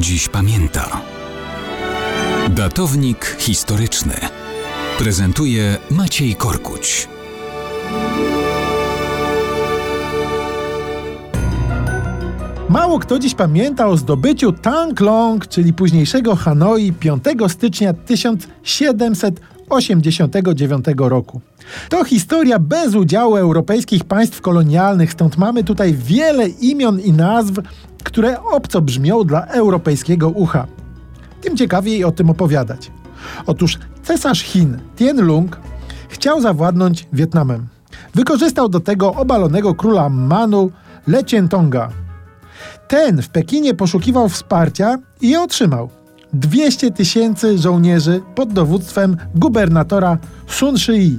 dziś pamięta. Datownik historyczny prezentuje Maciej Korkuć. Mało kto dziś pamięta o zdobyciu Tang Long, czyli późniejszego Hanoi 5 stycznia 1789 roku. To historia bez udziału europejskich państw kolonialnych, stąd mamy tutaj wiele imion i nazw, które obco brzmią dla europejskiego ucha. Tym ciekawiej o tym opowiadać. Otóż cesarz Chin Tien Lung chciał zawładnąć Wietnamem. Wykorzystał do tego obalonego króla Manu Lecientonga. Ten w Pekinie poszukiwał wsparcia i je otrzymał. 200 tysięcy żołnierzy pod dowództwem gubernatora Sun Shi.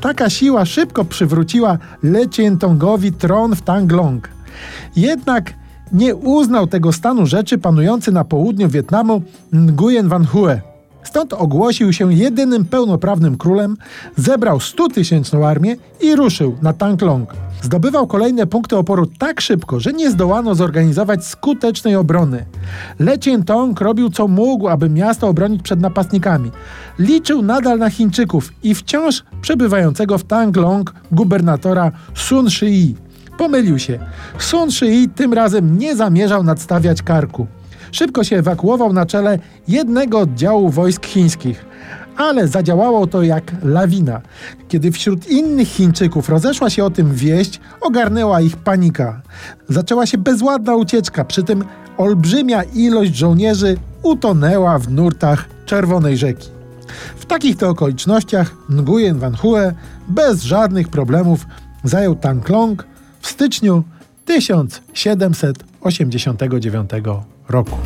Taka siła szybko przywróciła Lecientongowi tron w Tanglong. Jednak nie uznał tego stanu rzeczy panujący na południu Wietnamu Nguyen Van Hue. Stąd ogłosił się jedynym pełnoprawnym królem, zebrał 100-tysięczną armię i ruszył na Tanglong. Zdobywał kolejne punkty oporu tak szybko, że nie zdołano zorganizować skutecznej obrony. Lecien Tong robił co mógł, aby miasto obronić przed napastnikami. Liczył nadal na Chińczyków i wciąż przebywającego w Tanglong gubernatora Sun Shi. Pomylił się. Sun Shi tym razem nie zamierzał nadstawiać karku. Szybko się ewakuował na czele jednego oddziału wojsk chińskich. Ale zadziałało to jak lawina. Kiedy wśród innych Chińczyków rozeszła się o tym wieść, ogarnęła ich panika. Zaczęła się bezładna ucieczka, przy tym olbrzymia ilość żołnierzy utonęła w nurtach Czerwonej Rzeki. W takich to okolicznościach Nguyen Van Hue bez żadnych problemów zajął Tanklong w styczniu 1789 roku.